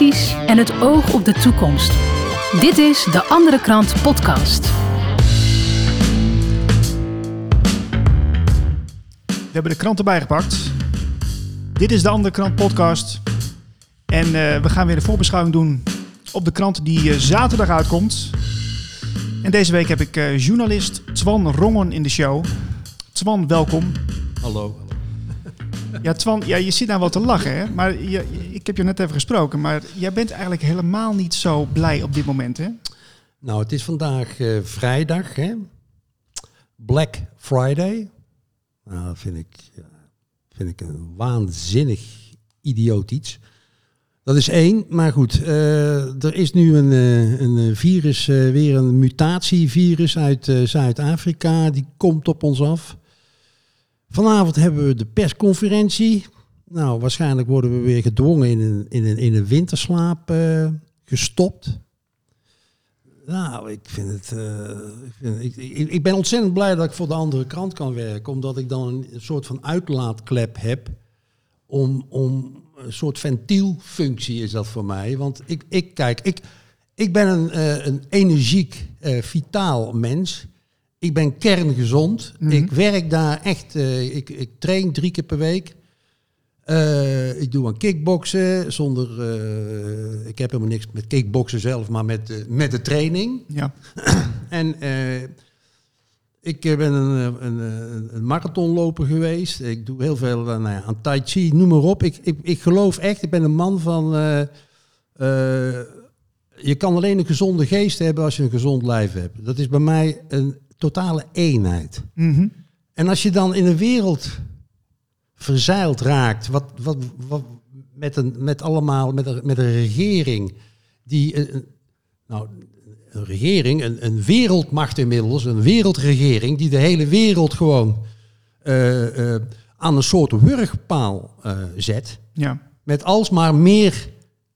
kritisch en het oog op de toekomst. Dit is de Andere Krant Podcast. We hebben de krant erbij gepakt. Dit is de Andere Krant Podcast. En eh, we gaan weer de voorbeschouwing doen op de krant die eh, zaterdag uitkomt. En deze week heb ik eh, journalist Twan Rongen in de show. Twan, welkom. Hallo. Ja, Twan, ja, je zit nou wel te lachen, hè? Maar je, ik heb je net even gesproken. Maar jij bent eigenlijk helemaal niet zo blij op dit moment, hè? Nou, het is vandaag eh, vrijdag, hè? Black Friday. Nou, dat vind ik, vind ik een waanzinnig idioot iets. Dat is één, maar goed, eh, er is nu een, eh, een virus, weer een mutatievirus uit Zuid-Afrika, die komt op ons af. Vanavond hebben we de persconferentie. Nou, waarschijnlijk worden we weer gedwongen in een, in een, in een winterslaap eh, gestopt. Nou, ik vind het. eh, ik, vind, ik, ik, ben ontzettend blij dat ik voor de andere krant kan werken, omdat ik dan een, soort van uitlaatklep heb. Om, om een soort ventielfunctie is dat voor mij. Want ik, ik kijk, ik, ik ben een, eh, een energiek, vitaal mens. Ik ben kerngezond. Mhm. Ik werk daar echt. eh, ik, ik train drie keer per week. Eh, ik doe aan kickboksen zonder. eh, ik heb helemaal niks met kickboksen zelf, maar met, de- met de training. Ja. En ik ben een, een, een, marathonloper geweest. Ik doe heel veel nou ja, aan tai chi, noem maar op. Ik, ik, ik geloof echt, ik ben een man van... je kan alleen een gezonde geest hebben als je een gezond lijf hebt. Dat is bij mij een totale eenheid. Mhm. En als je dan in een wereld verzeild raakt, wat, wat, wat, met, een, met allemaal, met een, met een regering die, een- nou, een regering, een, een wereldmacht inmiddels, een wereldregering die de hele wereld gewoon eh, eh, aan een soort wurgpaal eh, zet, Ja. met alsmaar meer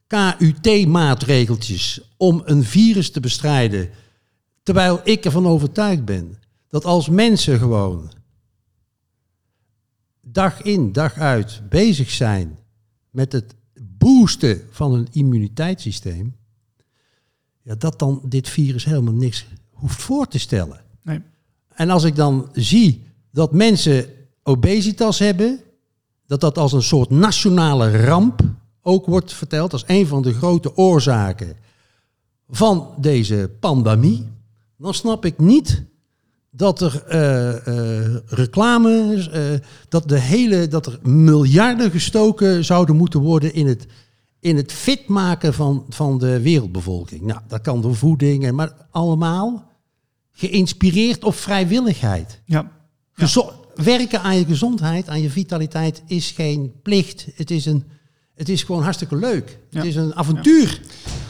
KUT-maatregeltjes om een virus te bestrijden. Terwijl ik ervan overtuigd ben dat als mensen gewoon dag in, dag uit bezig zijn met het boosten van hun immuniteitssysteem, ja, dat dan dit virus helemaal niks hoeft voor te stellen. Nee. En als ik dan zie dat mensen obesitas hebben, dat dat als een soort nationale ramp ook wordt verteld als een van de grote oorzaken van deze pandemie, dan snap ik niet dat er eh, eh, reclame, eh, dat, de hele, dat er miljarden gestoken zouden moeten worden in het, in het fit maken van, van de wereldbevolking. Nou, dat kan door voeding, en, maar allemaal geïnspireerd op vrijwilligheid. Ja. Werken aan je gezondheid, aan je vitaliteit is geen plicht. Het is, een, het is gewoon hartstikke leuk. Ja. Het is een avontuur.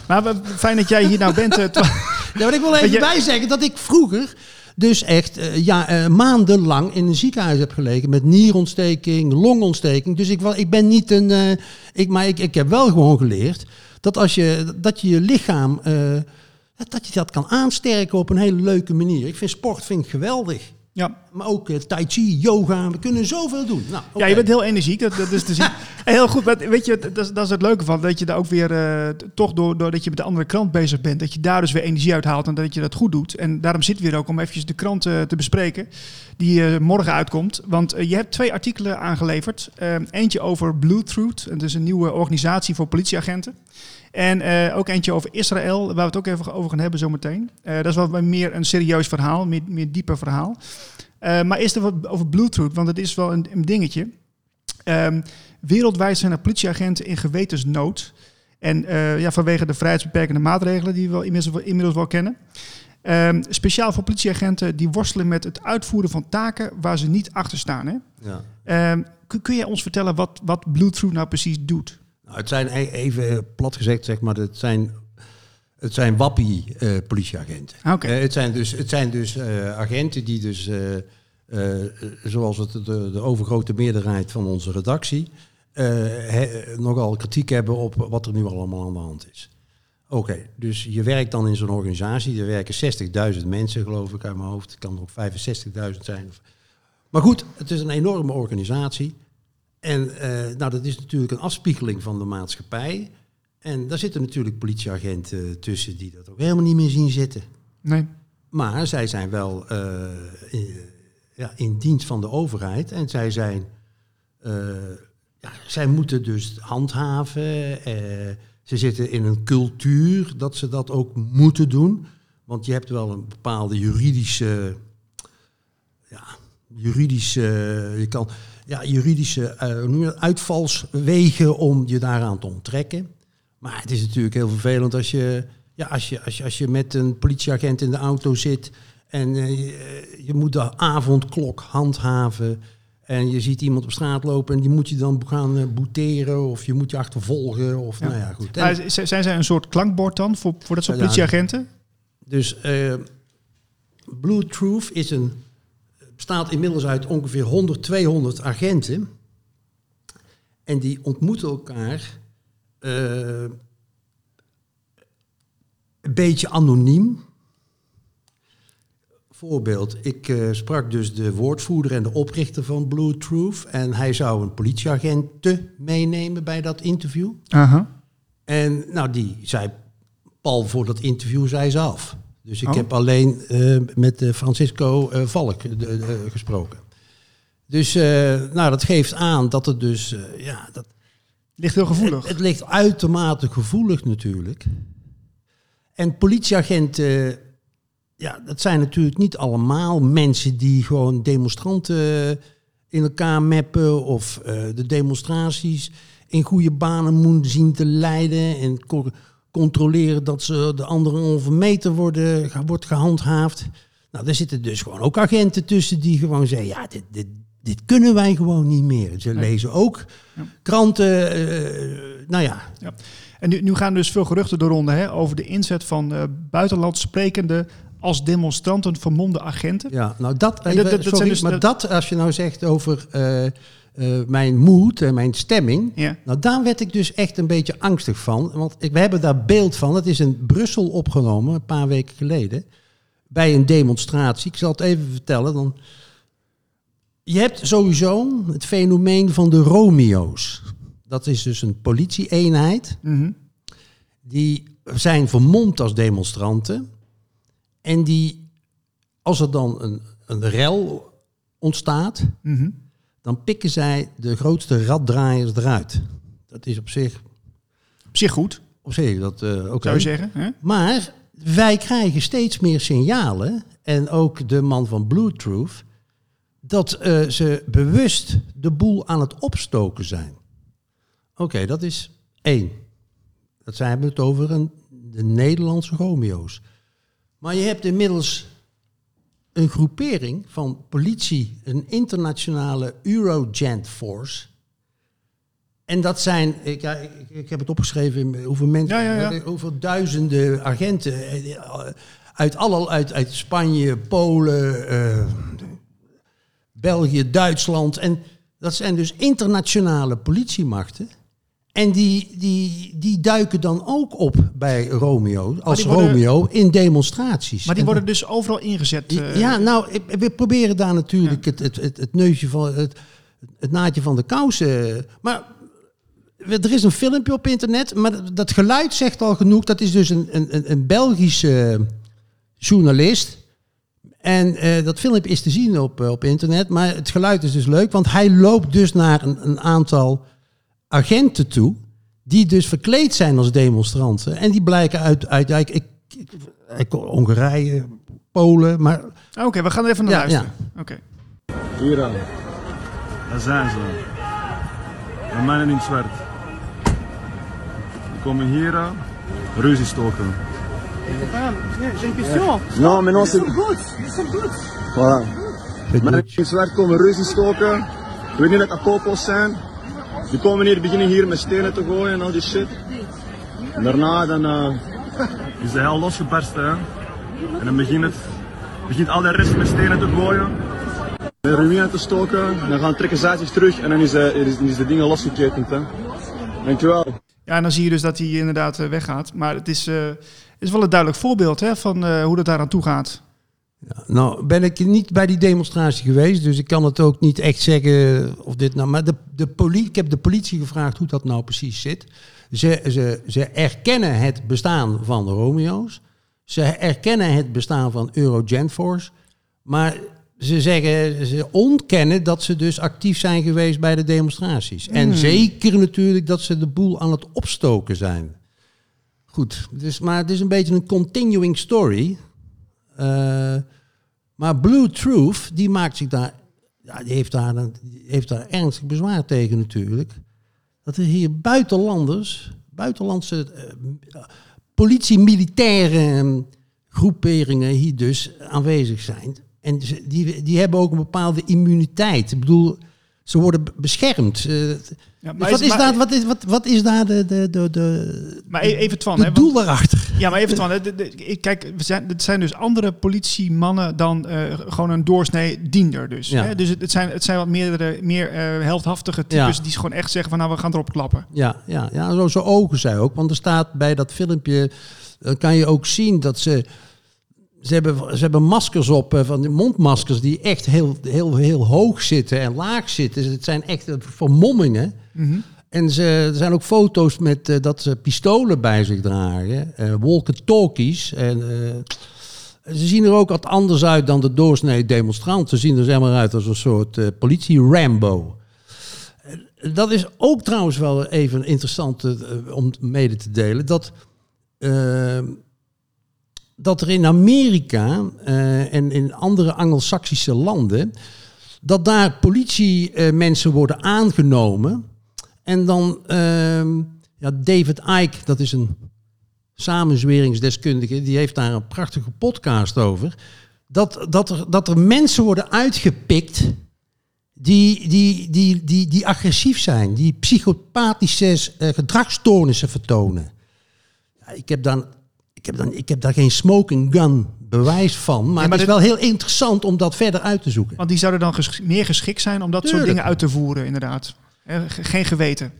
Maar fijn dat jij hier nou bent. Ja, maar ik wil even je- bijzeggen dat ik vroeger dus echt eh, ja, eh, maandenlang in een ziekenhuis heb gelegen met nierontsteking, longontsteking. Dus ik, ik ben niet een. eh, ik, maar ik, ik heb wel gewoon geleerd dat als je dat je, je lichaam. dat je dat kan aansterken op een hele leuke manier. Ik vind sport vind ik geweldig. Ja. Maar ook eh, tai chi, yoga, we kunnen zoveel doen. Nou, Ja, je bent heel energiek, dat, dat is te zien. En heel goed, maar weet je, dat is, dat is het leuke van, dat je daar ook weer, eh, toch door, doordat je met de andere krant bezig bent, dat je daar dus weer energie uit haalt en dat je dat goed doet. En daarom zitten we hier ook om eventjes de krant eh, te bespreken, die eh, morgen uitkomt. Want eh, je hebt twee artikelen aangeleverd. Eh, eentje over Bluetooth, en dat is een nieuwe organisatie voor politieagenten. En eh, ook eentje over Israël, waar we het ook even over gaan hebben zometeen. Eh dat is wel meer een serieus verhaal, meer, meer dieper verhaal. Eh, maar eerst wat over Bluetooth, want het is wel een, een dingetje. Ehm, wereldwijd zijn er politieagenten in gewetensnood. En ja, vanwege de vrijheidsbeperkende maatregelen die we wel inmiddels, wel- inmiddels wel kennen. Ehm, speciaal voor politieagenten die worstelen met het uitvoeren van taken waar ze niet achter staan. Hè? Ja. Ehm, kun, kun jij ons vertellen wat, wat Bluetooth nou precies doet? Nou, het zijn e- even plat gezegd, zeg maar, het zijn, het zijn wappie-politieagenten. Ah, oké. Eh, het zijn dus, het zijn dus eh, agenten die dus, eh, eh, zoals het de, de overgrote meerderheid van onze redactie, eh, he- nogal kritiek hebben op wat er nu allemaal aan de hand is. Oké, dus je werkt dan in zo'n organisatie. Er werken 60.000 mensen, geloof ik, uit mijn hoofd. Het kan er ook 65.000 zijn. Maar goed, het is een enorme organisatie. En eh, nou, dat is natuurlijk een afspiegeling van de maatschappij. En daar zitten natuurlijk politieagenten tussen die dat ook helemaal niet meer zien zitten. Nee. Maar zij zijn wel eh, in, ja, in dienst van de overheid. En zij zijn. eh, ja, zij moeten dus handhaven. eh, ze zitten in een cultuur dat ze dat ook moeten doen. Want je hebt wel een bepaalde juridische. Ja, juridische. Je kan. Ja, juridische dat, uitvalswegen om je daaraan te onttrekken. Maar het is natuurlijk heel vervelend als je, ja, als je, als je, als je met een politieagent in de auto zit en eh, je, moet de avondklok handhaven. En je ziet iemand op straat lopen en die moet je dan gaan eh, boeteren of je moet je achtervolgen. Of, Ja. Nou ja, goed. Maar zijn zij een soort klankbord dan voor, voor dat soort politieagenten? Dus eh Blue Truth is een, bestaat inmiddels uit ongeveer 100, 200 agenten. En die ontmoeten elkaar eh, een beetje anoniem. Voorbeeld, ik eh, sprak dus de woordvoerder en de oprichter van Blue Truth. En hij zou een politieagent meenemen bij dat interview. Aha. En nou, die zei, pal voor dat interview zei ze af. Dus ik Oh. heb alleen eh, met eh, Francisco eh, Valk gesproken. Dus nou, dat geeft aan dat het dus, ja, dat, Ligt heel gevoelig. het, het ligt uitermate gevoelig natuurlijk. En politieagenten, ja, dat zijn natuurlijk niet allemaal mensen die gewoon demonstranten in elkaar meppen of de demonstraties in goede banen moeten zien te leiden en controleren dat ze de anderhalve meter worden, wordt gehandhaafd. Nou, daar zitten dus gewoon ook agenten tussen die gewoon zeggen, ja, dit, dit, dit kunnen wij gewoon niet meer. Ze lezen ook kranten, eh, nou ja, Ja. En nu, nu gaan dus veel geruchten de ronde hè, over de inzet van eh buitenland sprekende als demonstranten vermomde agenten. Ja, nou dat, even, dat- dat- dat sorry, zijn dus maar dat als je nou zegt over eh, eh, mijn moed en mijn stemming, Ja. nou daar werd ik dus echt een beetje angstig van. Want ik, we hebben daar beeld van, het is in Brussel opgenomen, een paar weken geleden, bij een demonstratie. Ik zal het even vertellen. Dan. Je hebt sowieso het fenomeen van de Romeo's. Dat is dus een politie-eenheid. Mhm. Die zijn vermomd als demonstranten. En die, als er dan een, een rel ontstaat, Mhm. Dan pikken zij de grootste raddraaiers eruit. Dat is op zich, Op zich goed, op zich dat eh zou je zeggen. Hè? Maar wij krijgen steeds meer signalen, en ook de man van Blue Truth, dat eh, ze bewust de boel aan het opstoken zijn. Oké, dat is één. Dat zijn we het over een, de Nederlandse Romeo's. Maar je hebt inmiddels een groepering van politie, een internationale Eurogent Force. En dat zijn, ik, ja, ik, ik heb het opgeschreven, hoeveel mensen, Ja, ja, ja. hoeveel duizenden agenten eh, uit, alle, uit, uit Spanje, Polen, eh, België, Duitsland. En dat zijn dus internationale politiemachten. En die, die, die duiken dan ook op bij Romeo, als worden- Romeo, in demonstraties. Maar die En worden dus overal ingezet. eh, ja, nou, we proberen daar natuurlijk het, het, het, het neusje van het, het naadje van de kousen. Maar er is een filmpje op internet, maar dat- geluid zegt al genoeg. Dat is dus een, een, een- Belgische journalist. En eh, dat filmpje is te zien op, eh, op internet. Maar het geluid is dus leuk, want hij loopt dus naar een, een aantal agenten toe. Die dus verkleed zijn als demonstranten. En die blijken uit, uit ja, ik, ik, ik- Hongarije, Polen. Maar Ah, Oké, we gaan er even naar Ja, luisteren. Oké. Hier aan. Daar zijn ze. De mannen in het zwart. Die komen hier aan. Ruzie stoken. J'ai une question. Non, mais non, c'est... Good. C'est good. Voilà. Mannen in het zwart komen ruzie stoken. Ik weet niet dat het popos zijn. Die komen hier, beginnen hier met stenen te gooien en al die shit. En daarna dan, eh, is de hel losgebarsten. Hè? En dan begint, het, begint al de rest met stenen te gooien. De ruïne te stoken. En dan gaan trekken zij zich terug en dan is, eh, is, de dingen losgeketend. Hè? Dankjewel. Ja, en dan zie je dus dat hij inderdaad eh, weggaat. Maar het is, is wel een duidelijk voorbeeld hè, van hoe dat daar aan toe gaat. Nou ben ik niet bij die demonstratie geweest, dus ik kan het ook niet echt zeggen of dit nou. Maar de, de politie, ik heb de politie gevraagd hoe dat nou precies zit. Ze, ze, ze erkennen het bestaan van de Romeo's. Ze erkennen het bestaan van Eurogentforce. Maar ze zeggen, ze ontkennen dat ze dus actief zijn geweest bij de demonstraties. En zeker natuurlijk dat ze de boel aan het opstoken zijn. Goed, dus, maar het is een beetje een continuing story. Eh, maar Blue Truth, die maakt zich daar, ja, die heeft daar, een- heeft daar ernstig bezwaar tegen natuurlijk. Dat er hier buitenlanders, buitenlandse eh, politie-militaire eh, groeperingen hier dus aanwezig zijn. En die, die hebben ook een bepaalde immuniteit. Ik bedoel, ze worden be- beschermd. Eh, Ja, dus wat, is maar- daar, wat, is, wat, wat is daar de, de, de, de, Maar e- even Twan, de hè, doel erachter? Ja, maar even Twan, de- kijk, we zijn, het zijn dus andere politiemannen dan eh, gewoon een doorsnee diender dus. Ja. Hè? Dus het, het, zijn, het zijn wat meerdere, meer eh heldhaftige types Ja. die gewoon echt zeggen van nou, we gaan erop klappen. Ja, ja, ja zo, zo ogen zij ook. Want er staat bij dat filmpje, dan kan je ook zien dat ze... Ze hebben, ze hebben maskers op, eh, van die mondmaskers die echt heel, heel, heel hoog zitten en laag zitten. Dus het zijn echt eh, vermommingen. En ze, er zijn ook foto's met eh, dat ze pistolen bij zich dragen, eh walkie-talkies. En ze zien er ook wat anders uit dan de doorsnee demonstranten. Ze zien er zeg maar uit als een soort politie-Rambo. Dat is ook trouwens wel even interessant om mede te delen. Dat, dat er in Amerika eh, en in andere Anglo-Saxische landen. dat daar politiemensen worden aangenomen. En dan. ehm, ja, David Icke, dat is een samenzweringsdeskundige. die heeft daar een prachtige podcast over. Dat, dat, er, dat er mensen worden uitgepikt die, die, die, die, die agressief zijn, die psychopathische eh, gedragsstoornissen vertonen. Ik, heb dan, ik, heb dan, ik heb daar geen smoking gun bewijs van, maar, Ja, maar het is wel heel interessant om dat verder uit te zoeken. Want die zouden dan ges- meer geschikt zijn om dat soort dingen uit te voeren, inderdaad. Eh, ge- Geen geweten.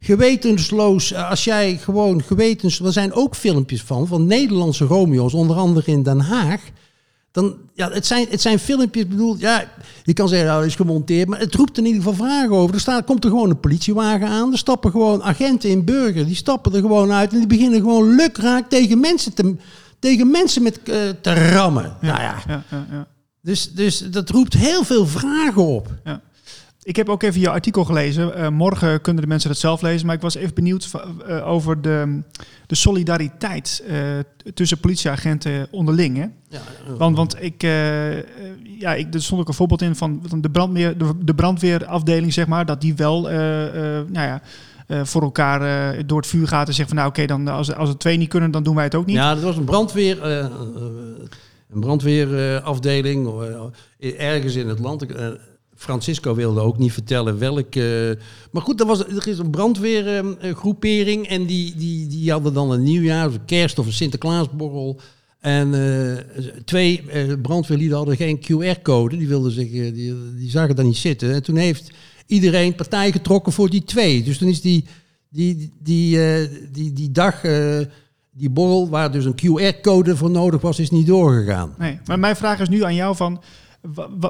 Gewetensloos, eh, als jij gewoon gewetens... Er zijn ook filmpjes van, van Nederlandse Romeo's, onder andere in Den Haag. Dan, ja, het, zijn, het zijn filmpjes, ik bedoel, ja, je kan zeggen, nou, het is gemonteerd, maar het roept in ieder geval vragen over. Er staat, komt er gewoon een politiewagen aan, er stappen gewoon agenten in burger, die stappen er gewoon uit en die beginnen gewoon lukraak tegen mensen te, tegen mensen met, eh, te rammen. Nou ja, Ja, ja, ja. dus, dus dat roept heel veel vragen op. Ik heb ook even jouw artikel gelezen. Eh, morgen kunnen de mensen dat zelf lezen. Maar ik was even benieuwd eh, over de, de solidariteit eh, tussen politieagenten onderling. Hè? Ja, Want, want ik, eh, ja, ik, er stond ook een voorbeeld in van de, brandweer, de, de brandweerafdeling, zeg maar, dat die wel eh, nou ja, voor elkaar door het vuur gaat en zegt van nou oké, dan als, als het twee niet kunnen, dan doen wij het ook niet. Ja, dat was een brandweer, een brandweerafdeling ergens in het land. Eh, Francisco wilde ook niet vertellen welke. maar goed, er, was, er is een brandweergroepering en die, die, die hadden dan een nieuwjaar, een kerst of een Sinterklaasborrel. En eh, twee eh, brandweerlieden hadden geen QR-code, die, wilden zich, eh, die, die zagen daar niet zitten. En toen heeft iedereen partij getrokken voor die twee. Dus toen is die, die, die, eh, die, die dag, eh, die borrel, waar dus een QR-code voor nodig was, is niet doorgegaan. Nee, maar mijn vraag is nu aan jou van...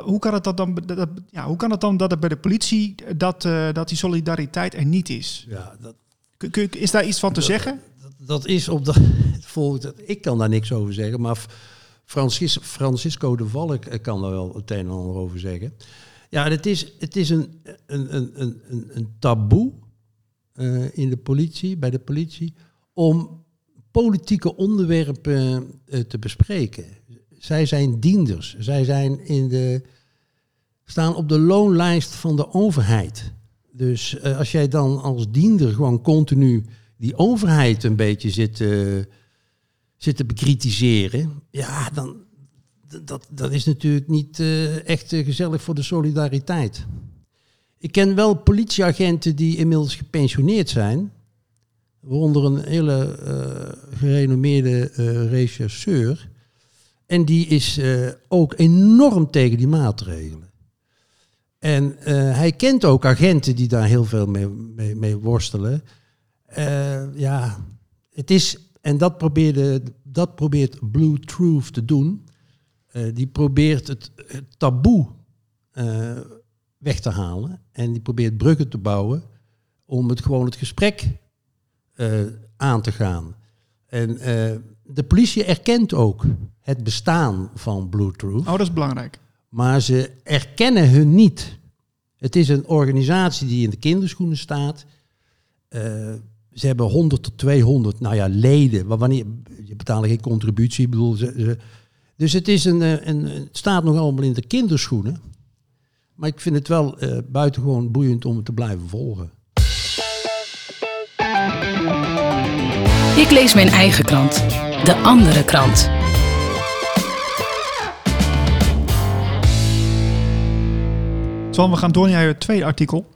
hoe, kan het dat dan, dat, ja, hoe kan het dan dat het bij de politie dat, eh, dat die solidariteit er niet is? Ja, dat, Kun- kun- is daar iets van te zeggen? dat, is op de. volgens- Ik kan daar niks over zeggen, maar Francis, Francisco de Valk eh, kan daar wel het een en ander over zeggen. Ja, het is, het is een, een, een, een, een- taboe eh, in de politie, bij de politie, om politieke onderwerpen eh, te bespreken. Zij zijn dienders. Zij zijn in de, staan op de loonlijst van de overheid. Dus eh, als jij dan als diender gewoon continu die overheid een beetje zit, eh, zit te bekritiseren, ja, dan dat, dat is natuurlijk niet eh, echt gezellig voor de solidariteit. Ik ken wel politieagenten die inmiddels gepensioneerd zijn, waaronder een hele gerenommeerde rechercheur. En die is eh, ook enorm tegen die maatregelen. En eh, hij kent ook agenten die daar heel veel mee, mee, worstelen. Eh, ja, het is, en dat, probeerde, dat probeert Blue Truth te doen. die probeert het, het taboe weg te halen. En die probeert bruggen te bouwen om het gewoon het gesprek aan te gaan. En eh, de politie erkent ook het bestaan van Blue Truth. Oh, dat is belangrijk. Maar ze erkennen hun niet. Het is een organisatie die in de kinderschoenen staat. Eh, ze hebben 100 tot 200 nou ja, leden. Maar wanneer, je betaalt geen contributie. Bedoel, ze, ze- dus het, is een, eh, een, het staat nog allemaal in de kinderschoenen. Maar ik vind het wel eh, buitengewoon boeiend om het te blijven volgen. Ik lees mijn eigen krant. De andere krant. Twan, we gaan door naar je tweede artikel.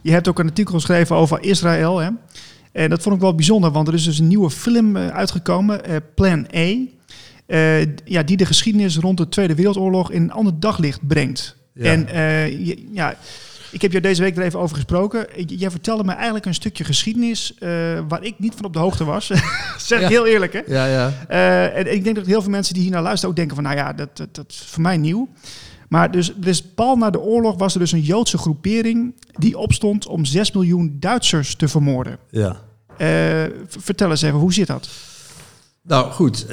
Je hebt ook een artikel geschreven over Israël. Hè? En dat vond ik wel bijzonder, want er is dus een nieuwe film eh, uitgekomen, eh, Plan A. eh, ja, die de geschiedenis rond de Tweede Wereldoorlog in een ander daglicht brengt. Ja. En eh, ja, ik heb je deze week er even over gesproken. Jij vertelde me eigenlijk een stukje geschiedenis eh, waar ik niet van op de hoogte was. zeg Ja. heel eerlijk, hè? Ja, ja. Eh, en ik denk dat heel veel mensen die hier naar luisteren ook denken van, nou ja, dat, dat, dat is voor mij nieuw. Maar dus, dus pal na de oorlog was er dus een Joodse groepering die opstond om 6 miljoen Duitsers te vermoorden. ja. Eh, vertel eens even, hoe zit dat? Nou goed,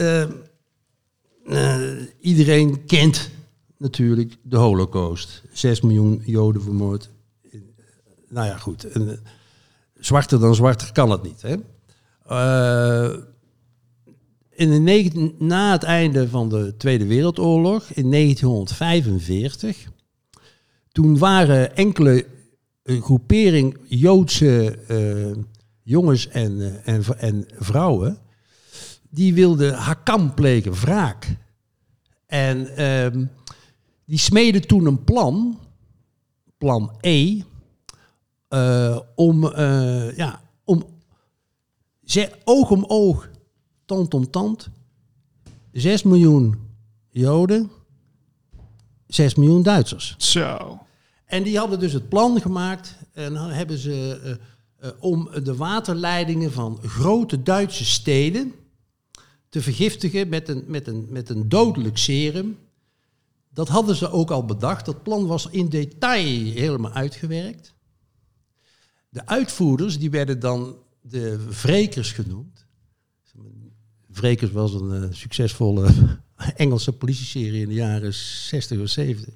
iedereen kent natuurlijk de holocaust. 6 miljoen Joden vermoord. Eh, Nou ja, goed. Eh, zwarter dan zwarter kan het niet. Hè? Eh, in de na het einde van de Tweede Wereldoorlog, in 1945, toen waren enkele eh, groepering Joodse jongens en, en, en vrouwen die wilde Hakam plegen, wraak. En ehm, die smeden toen een plan, plan E, eh, om, eh, ja, om ze, oog om oog, tand om tand, 6 miljoen Joden, 6 miljoen Duitsers. Zo. En die hadden dus het plan gemaakt en hebben ze eh, om de waterleidingen van grote Duitse steden te vergiftigen met een, met, een, met een dodelijk serum. Dat hadden ze ook al bedacht. Dat plan was in detail helemaal uitgewerkt. De uitvoerders die werden dan de wrekers genoemd. Wrekers was een eh, succesvolle Engelse politieserie in de jaren 60 of 70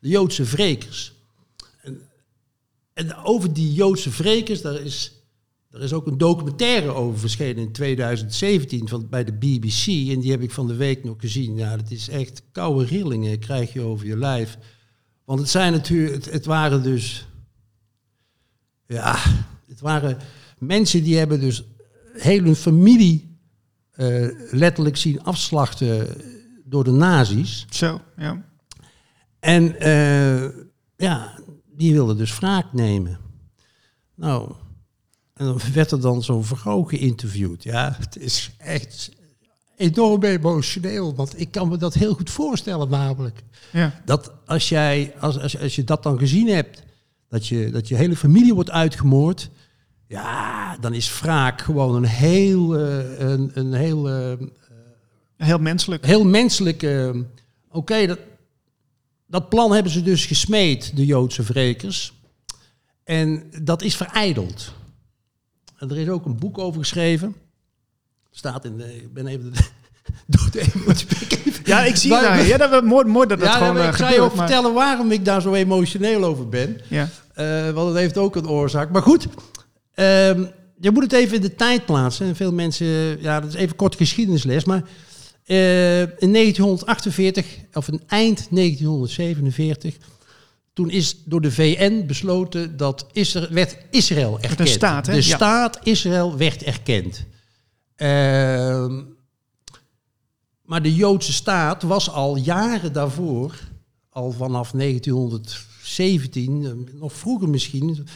de Joodse wrekers. En, en over die Joodse wrekers, daar is, daar is ook een documentaire over verschenen in 2017 van, bij de BBC. En die heb ik van de week nog gezien. Ja, dat is echt koude rillingen krijg je over je lijf. Want het zijn natuurlijk, het, het waren dus, ja, het waren mensen die hebben dus heel hun familie eh, letterlijk zien afslachten door de nazi's. Zo, ja. En eh, ja, die wilde dus wraak nemen. Nou, en dan werd er dan zo'n vrouw geïnterviewd. Ja, het is echt enorm emotioneel, want ik kan me dat heel goed voorstellen namelijk. ja. Dat als, jij, als, als, als je dat dan gezien hebt, dat je, dat je hele familie wordt uitgemoord, ja, dan is wraak gewoon een heel, eh, een, een heel eh, Heel menselijk. heel menselijk. eh, Oké, dat, dat plan hebben ze dus gesmeed, de Joodse wrekers. En dat is verijdeld. Er is ook een boek over geschreven. Staat in de. Ik ben even. De, ik even- Ja, ik zie het. nou. Ja, dat, mooi, mooi dat dat ja, gewoon eh, ik ga je ook maar- vertellen waarom ik daar zo emotioneel over ben. Ja. Eh, want het heeft ook een oorzaak. Maar goed, ehm, je moet het even in de tijd plaatsen. En veel mensen, ja, dat is even kort geschiedenisles. Maar eh, in 1948, of in eind 1947, toen is door de VN besloten dat Israël, werd Israël erkend. staat, hè? De Ja. staat Israël werd erkend. Ehm, maar de Joodse staat was al jaren daarvoor, al vanaf 1917, eh, nog vroeger misschien,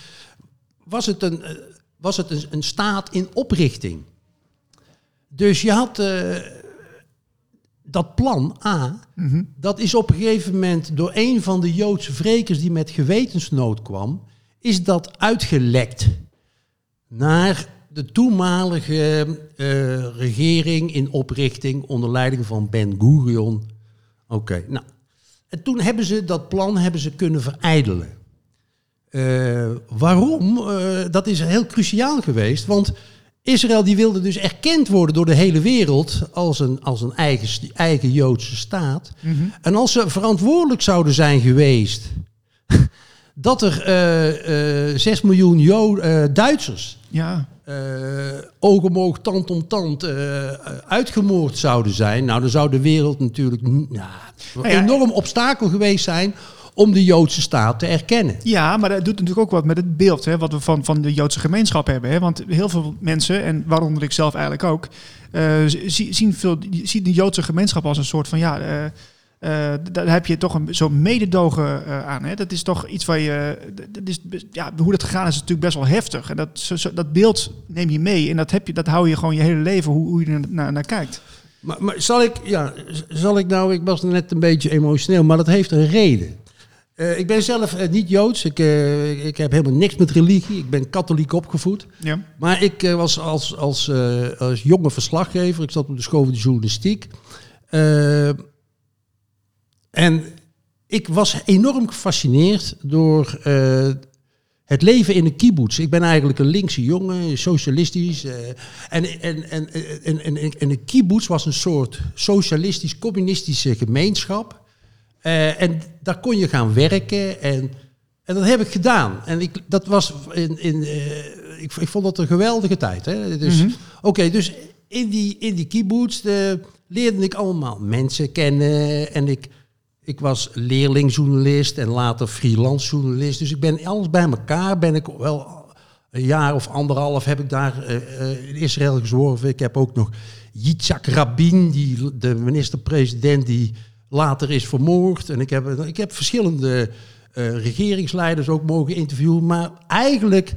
was het een, eh, was het een, een staat in oprichting. Dus je had eh, dat plan A, dat is op een gegeven moment door een van de Joodse wrekers die met gewetensnood kwam, is dat uitgelekt naar de toenmalige eh, regering in oprichting onder leiding van Ben Gurion Oké, nou. En toen hebben ze dat plan hebben ze kunnen verijdelen. Eh, waarom? Eh, dat is heel cruciaal geweest. Want Israël die wilde dus erkend worden door de hele wereld als een, als een eigen, eigen Joodse staat. En als ze verantwoordelijk zouden zijn geweest dat er eh, eh, 6 miljoen Jo- eh, Duitsers Ja, eh oog om oog, tand om tand eh, uitgemoord zouden zijn. Nou, dan zou de wereld natuurlijk een Nou ja, enorm obstakel geweest zijn om de Joodse staat te erkennen. Ja, maar dat doet natuurlijk ook wat met het beeld hè, wat we van, van de Joodse gemeenschap hebben. Hè? Want heel veel mensen, en waaronder ik zelf eigenlijk ook, eh, zi- zien, veel, zien de Joodse gemeenschap als een soort van ja. eh, eh, daar heb je toch een zo'n mededogen aan. Hè? Dat is toch iets waar je. Dat is, ja, hoe dat gegaan is, is natuurlijk best wel heftig. En dat, zo, zo- dat beeld neem je mee. En dat, heb je, dat hou je gewoon je hele leven, hoe, hoe je er naar, naar kijkt. Maar, maar zal ik, ja, zal ik nou, ik was net een beetje emotioneel, maar dat heeft een reden. Eh, ik ben zelf eh, niet Joods, ik, eh, ik heb helemaal niks met religie, ik ben katholiek opgevoed. Ja. Maar ik was als, als, als jonge verslaggever, ik zat op de school van de journalistiek. En ik was enorm gefascineerd door het leven in een kibbutz. Ik ben eigenlijk een linkse jongen, socialistisch. en, en, en, en, en, en, en een kibbutz was een soort socialistisch-communistische gemeenschap. Eh, en daar kon je gaan werken en, en dat heb ik gedaan. En ik, dat was in, in, eh, ik, ik vond dat een geweldige tijd. Hè? Dus, Oké, dus in die, in die kibbutz eh, leerde ik allemaal mensen kennen. En ik, ik was leerlingjournalist en later freelance journalist. Dus ik ben alles bij elkaar, ben ik wel een jaar of anderhalf heb ik daar eh, in Israël gezworven. Ik heb ook nog Yitzhak Rabin, die, de minister-president die later is vermoord. En ik heb, ik heb verschillende eh, regeringsleiders ook mogen interviewen. Maar eigenlijk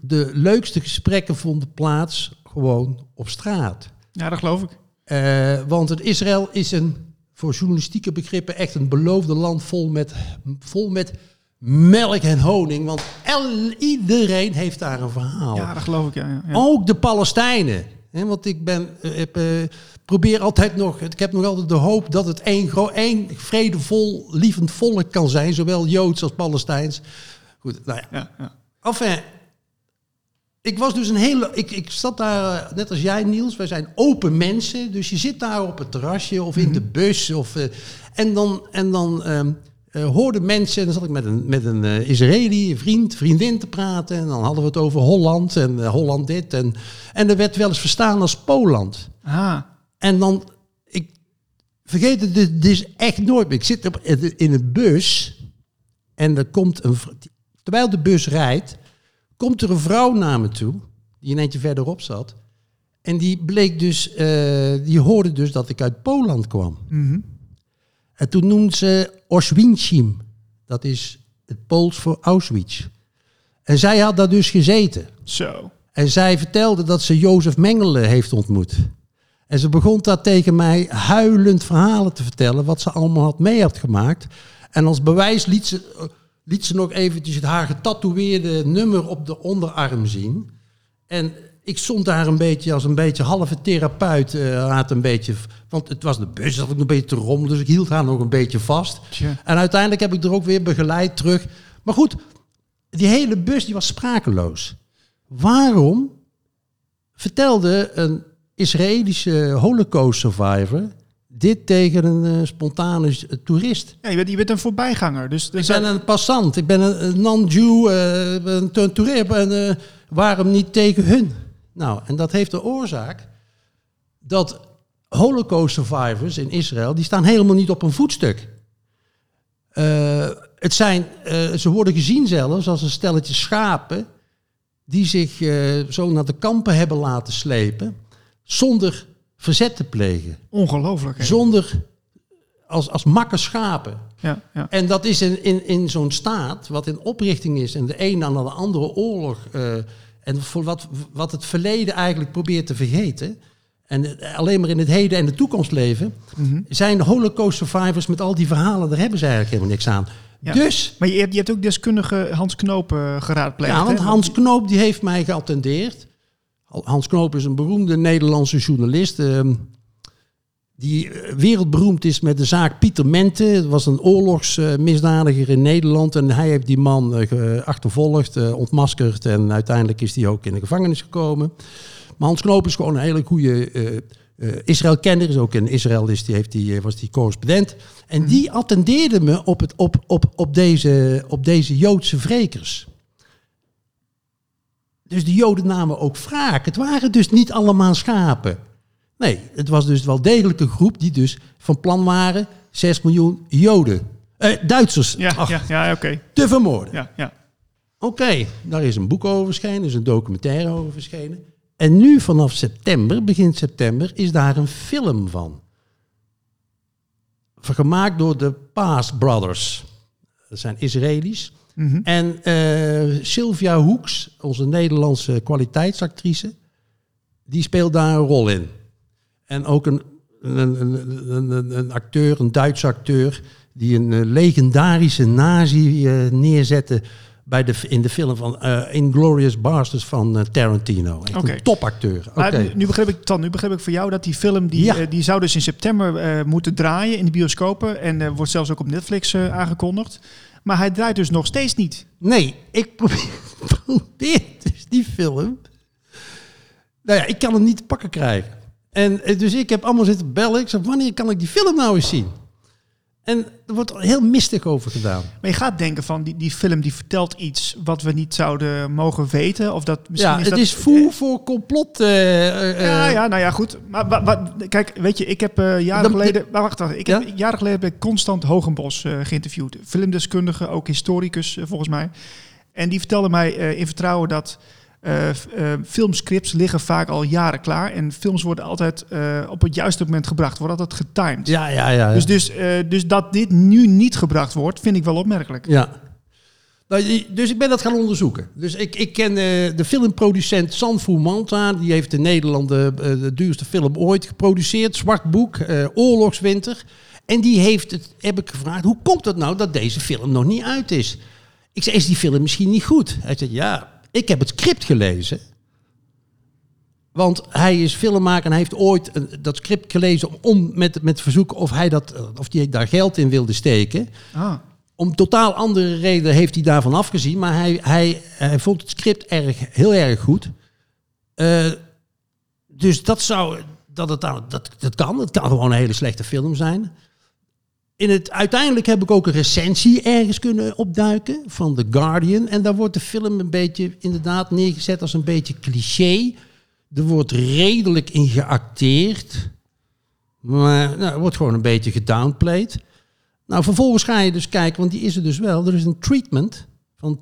de leukste gesprekken vonden plaats gewoon op straat. ja, dat geloof ik. Eh, want het Israël is een, voor journalistieke begrippen echt een beloofde land vol met, vol met melk en honing. Want el- iedereen heeft daar een verhaal. Ja, dat geloof ik. Ja, ja, ja. Ook de Palestijnen. Hè, want ik ben, eh, heb, probeer altijd nog, ik heb nog altijd de hoop dat het één, één vredevol, lievend volk kan zijn. Zowel Joods als Palestijns. Goed, nou ja. Ja, ja. Enfin, ik was dus een hele. Ik, ik zat daar, eh, net als jij, Niels. Wij zijn open mensen. Dus je zit daar op het terrasje of in de bus. Of, eh, en dan, en dan eh, hoorden mensen. En dan zat ik met een, met een Israëli, een vriend, vriendin te praten. En dan hadden we het over Holland en Holland dit. En, en er werd wel eens verstaan als Poland. Ah, En dan, ik vergeet het dus, dus echt nooit meer. Ik zit op, in een bus en er komt een, terwijl de bus rijdt, komt er een vrouw naar me toe, die een eentje verderop zat. En die bleek dus, eh, die hoorde dus dat ik uit Poland kwam. En toen noemde ze Oświęcim. Dat is het Pools voor Auschwitz. En zij had daar dus gezeten. zo. En zij vertelde dat ze Jozef Mengele heeft ontmoet. En ze begon daar tegen mij huilend verhalen te vertellen wat ze allemaal had mee had gemaakt. En als bewijs liet ze, eh, liet ze nog eventjes het haar getatoeëerde nummer op de onderarm zien. En ik stond daar een beetje als een beetje halve therapeut. eh, had een beetje, want het was de bus, zat ik een beetje te rommelen, dus ik hield haar nog een beetje vast. En uiteindelijk heb ik er ook weer begeleid terug. Maar goed, die hele bus die was sprakeloos. Waarom vertelde een Israëlische holocaust survivor dit tegen een eh, spontane j- toerist? Ja, je, bent, je bent een voorbijganger. Dus, Ik ben een passant, ik ben een, non-Jew, eh, een to- toerist. En eh, waarom niet tegen hun? Nou, en dat heeft de oorzaak dat holocaust survivors in Israël, die staan helemaal niet op een voetstuk. Eh, het zijn, eh, ze worden gezien zelfs als een stelletje schapen die zich eh, zo naar de kampen hebben laten slepen zonder verzet te plegen. ongelooflijk. hè? Zonder als, als makke schapen. Ja, ja. En dat is in, in, in zo'n staat wat in oprichting is en de een na de andere oorlog eh, en voor wat, wat het verleden eigenlijk probeert te vergeten en alleen maar in het heden en de toekomst leven, zijn de holocaust survivors met al die verhalen, daar hebben ze eigenlijk helemaal niks aan. Ja. Dus, Maar je hebt, je hebt ook deskundige Hans Knoop eh, geraadpleegd. ja, want hè? Hans Knoop die heeft mij geattendeerd. Hans Knoop is een beroemde Nederlandse journalist. ehm, die eh, wereldberoemd is met de zaak Pieter Mente. Het was een oorlogsmisdadiger in Nederland. En hij heeft die man eh, achtervolgd, eh, ontmaskerd. En uiteindelijk is hij ook in de gevangenis gekomen. Maar Hans Knoop is gewoon een hele goede eh, Israël-kenner. Is ook in Israël is die, heeft die, was die correspondent. En die attendeerde me op, het, op, op, op, deze, op deze Joodse wrekers. Dus de Joden namen ook wraak. Het waren dus niet allemaal schapen. Nee, het was dus wel degelijk een groep die dus van plan waren 6 miljoen Joden, eh, Duitsers, Ja, ach, ja, ja te vermoorden. Ja, ja. Oké, daar is een boek over verschenen, er is een documentaire over verschenen. En nu vanaf september, begin september, is daar een film van. Gemaakt door de Paas Brothers. Dat zijn Israëli's. Mhm. En eh, Sylvia Hoeks, onze Nederlandse kwaliteitsactrice, die speelt daar een rol in. En ook een, een, een, een, acteur, een Duitse acteur, die een eh, legendarische nazi eh, neerzette bij de, in de film van eh Inglorious Bastards van Tarantino. Echt een topacteur. Nu, nu begreep ik, Tan, nu begreep ik voor jou dat die film, die, Ja. die zou dus in september moeten draaien in de bioscopen. En wordt zelfs ook op Netflix aangekondigd. Maar hij draait dus nog steeds niet. Nee, ik probeer, dus die film. Nou ja, ik kan hem niet te pakken krijgen. En eh, dus ik heb allemaal zitten bellen. Ik zei, wanneer kan ik die film nou eens zien? En er wordt heel mistig over gedaan. Maar je gaat denken van, die, die film die vertelt iets wat we niet zouden mogen weten. Of dat misschien ja, is het dat, is voer voor complot. eh, eh, Ja, eh, ja, nou ja, goed. Maar kijk, weet je, ik heb eh, jaren Dan- geleden... Maar wacht, wacht. Ik heb, Ja? jaren geleden heb ik Constant Hogenbos eh, geïnterviewd. Filmdeskundige, ook historicus eh, volgens mij. En die vertelde mij eh, in vertrouwen dat eh, eh, filmscripts liggen vaak al jaren klaar. En films worden altijd eh, op het juiste moment gebracht. Worden altijd getimed. Ja, ja, ja. Dus, dus, dus dat dit nu niet gebracht wordt, vind ik wel opmerkelijk. Ja. Nou, Dus ik ben dat gaan onderzoeken. Dus ik, ik ken de filmproducent Sanfu Manta. Die heeft in Nederland de, de duurste film ooit geproduceerd. Zwart Boek, Oorlogswinter. En die heeft het, heb ik gevraagd, hoe komt het nou dat deze film nog niet uit is? Ik zei, is die film misschien niet goed? Hij zei, ja, ik heb het script gelezen. Want hij is filmmaker en hij heeft ooit een- dat script gelezen om, om met, met verzoek of hij dat, eh, of die daar geld in wilde steken Ah, om totaal andere redenen heeft hij daarvan afgezien. Maar hij, hij, hij vond het script erg, heel erg goed. Eh, dus dat zou. Dat, het, dat, dat kan. Het kan gewoon een hele slechte film zijn. In het, uiteindelijk heb ik ook een recensie ergens kunnen opduiken van The Guardian. En daar wordt de film een beetje inderdaad neergezet als een beetje cliché. Er wordt redelijk in geacteerd. Maar nou, wordt gewoon een beetje gedownplayed. Nou, vervolgens ga je dus kijken, want die is er dus wel. Er is een treatment van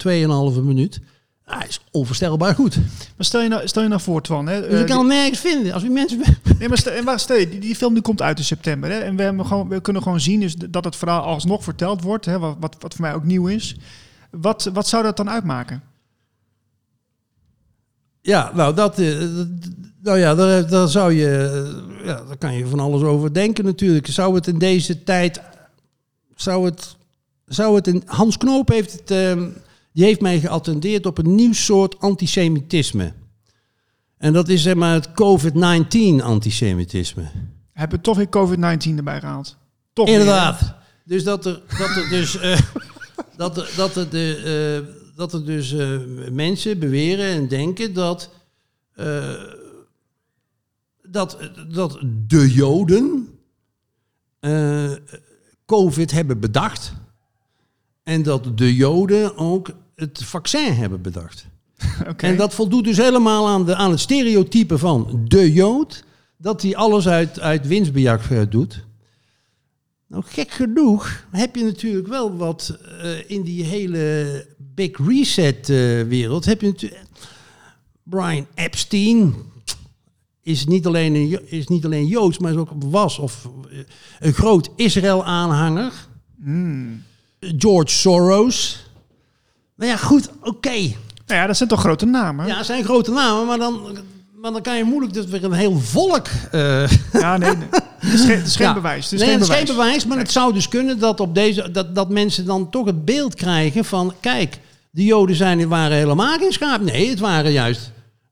2,5 minuut. Hij is onvoorstelbaar goed. maar stel je nou, stel je nou voor, Twan. Hè, Dus eh, ik kan hem nergens vinden. Als u mensen... Nee, maar stel, en waar- stel je, die, die film die komt uit in september. Hè, en we, hebben gewoon, we kunnen gewoon zien dus dat het verhaal alsnog verteld wordt. Hè, wat, wat, wat voor mij ook nieuw is. Wat, wat zou dat dan uitmaken? Ja, nou, dat, eh, nou ja, daar, daar zou je, eh, ja, daar kan je van alles over denken natuurlijk. Zou het in deze tijd, zou het, zou het in, Hans Knoop heeft het, ehm, die heeft mij geattendeerd op een nieuw soort antisemitisme. En dat is zeg maar het COVID-19 antisemitisme. Hebben we toch weer COVID-19 erbij gehaald? Toch weer, Inderdaad. Dus dat er, dat er dus, eh, dat er, dat er, de, eh, dat er dus eh, mensen beweren en denken dat, dat, dat de Joden COVID hebben bedacht. En dat de Joden ook het vaccin hebben bedacht. En dat voldoet dus helemaal aan, de, aan het stereotype van de Jood. Dat hij alles uit, uit winstbejag eh, doet. Nou, gek genoeg heb je natuurlijk wel wat eh, in die hele Big Reset eh, wereld. Heb je natuurlijk. Brian Epstein is niet alleen, een, is niet alleen Joods, maar is ook was of een groot Israël-aanhanger. Hmm. George Soros. Nou ja, goed, oké. Nou ja, dat zijn toch grote namen? Ja, het zijn grote namen, maar dan, maar dan kan je moeilijk dus weer een heel volk. eh, Ja, nee. nee. Het is geen, het is geen ja. bewijs. Het is nee, geen het is bewijs. geen bewijs, maar het zou dus kunnen dat, op deze, dat, dat mensen dan toch het beeld krijgen van: kijk, de Joden zijn, waren helemaal geen schaap. Nee, het waren juist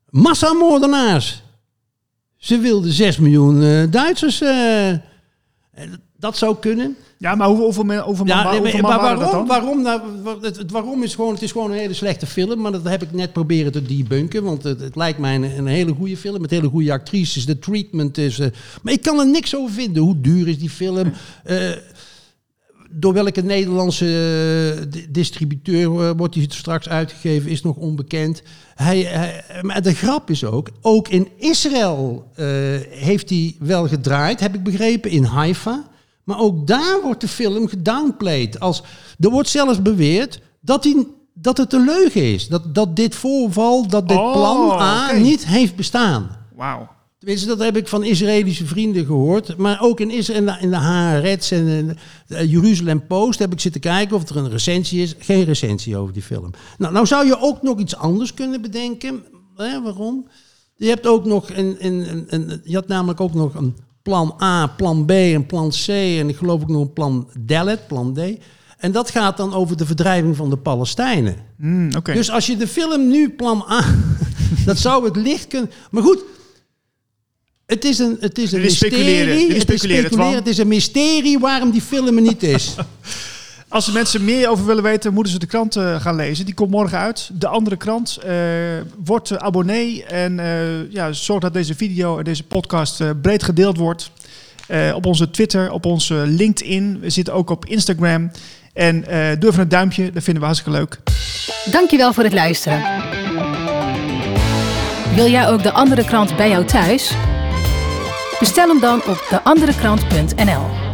massamoordenaars. Ze wilden 6 miljoen eh, Duitsers eh, Dat zou kunnen. Ja, maar hoeveel, hoeveel, hoeveel, man, Ja, nee, maar, waarom? Waarom, nou, wa- het, het waarom is gewoon, het is gewoon een hele slechte film. Maar dat heb ik net proberen te debunken. Want het, het lijkt mij een, een hele goede film. Met hele goede actrices. De treatment is... eh, maar ik kan er niks over vinden. Hoe duur is die film? Eh, door welke Nederlandse eh, di- distributeur wordt die straks uitgegeven, is nog onbekend. Hij, hij- maar de grap is ook, ook in Israël heeft hij wel gedraaid, heb ik begrepen, in Haifa. Maar ook daar wordt de film gedownplayed. Als, er wordt zelfs beweerd dat, hij, dat het een leugen is. Dat, dat dit voorval, dat dit Oh, plan A niet heeft bestaan. Wauw. Tenminste, dat heb ik van Israëlische vrienden gehoord. Maar ook in, Israël, in de, in de Haaretz en in de Jeruzalem Post heb ik zitten kijken of er een recensie is. Geen recensie over die film. Nou, nou zou je ook nog iets anders kunnen bedenken. Hè, waarom? Je hebt ook nog een, een, een, een- je had namelijk ook nog een plan A, plan B en plan C. En ik geloof ook nog een plan Dalet, plan D. En dat gaat dan over de verdrijving van de Palestijnen. Hmm. Dus als je de film nu plan A, dat zou het licht kunnen. Maar goed, het is een, het is een mysterie. het, is speculeren. het is een mysterie waarom die film er niet is. Als de mensen meer over willen weten, moeten ze de krant eh, gaan lezen. Die komt morgen uit. De andere krant. eh word abonnee en eh, ja, zorg dat deze video en deze podcast breed gedeeld wordt. Op onze Twitter, op onze LinkedIn. We zitten ook op Instagram. En doe even een duimpje, dat vinden we hartstikke leuk. Dankjewel voor het luisteren. Wil jij ook de andere krant bij jou thuis? Bestel hem dan op deanderekrant.nl.